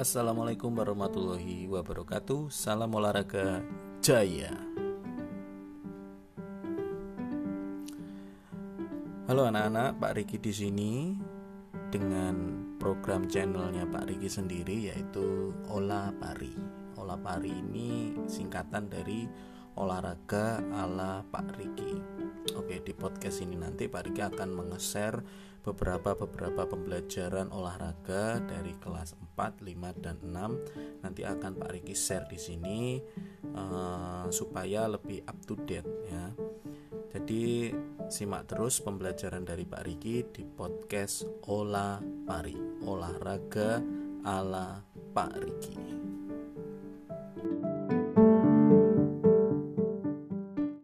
Assalamualaikum warahmatullahi wabarakatuh. Salam olahraga jaya. Halo anak-anak, Pak Riki di sini dengan program channelnya Pak Riki sendiri yaitu Ola Pari. Ola Pari ini singkatan dari olahraga ala Pak Riki. Oke, podcast ini nanti Pak Riki akan menge-share beberapa beberapa pembelajaran olahraga dari kelas 4, 5 dan 6. Nanti akan Pak Riki share di sini uh, supaya lebih up to date ya. Jadi simak terus pembelajaran dari Pak Riki di podcast Ola Pari, olahraga ala Pak Riki.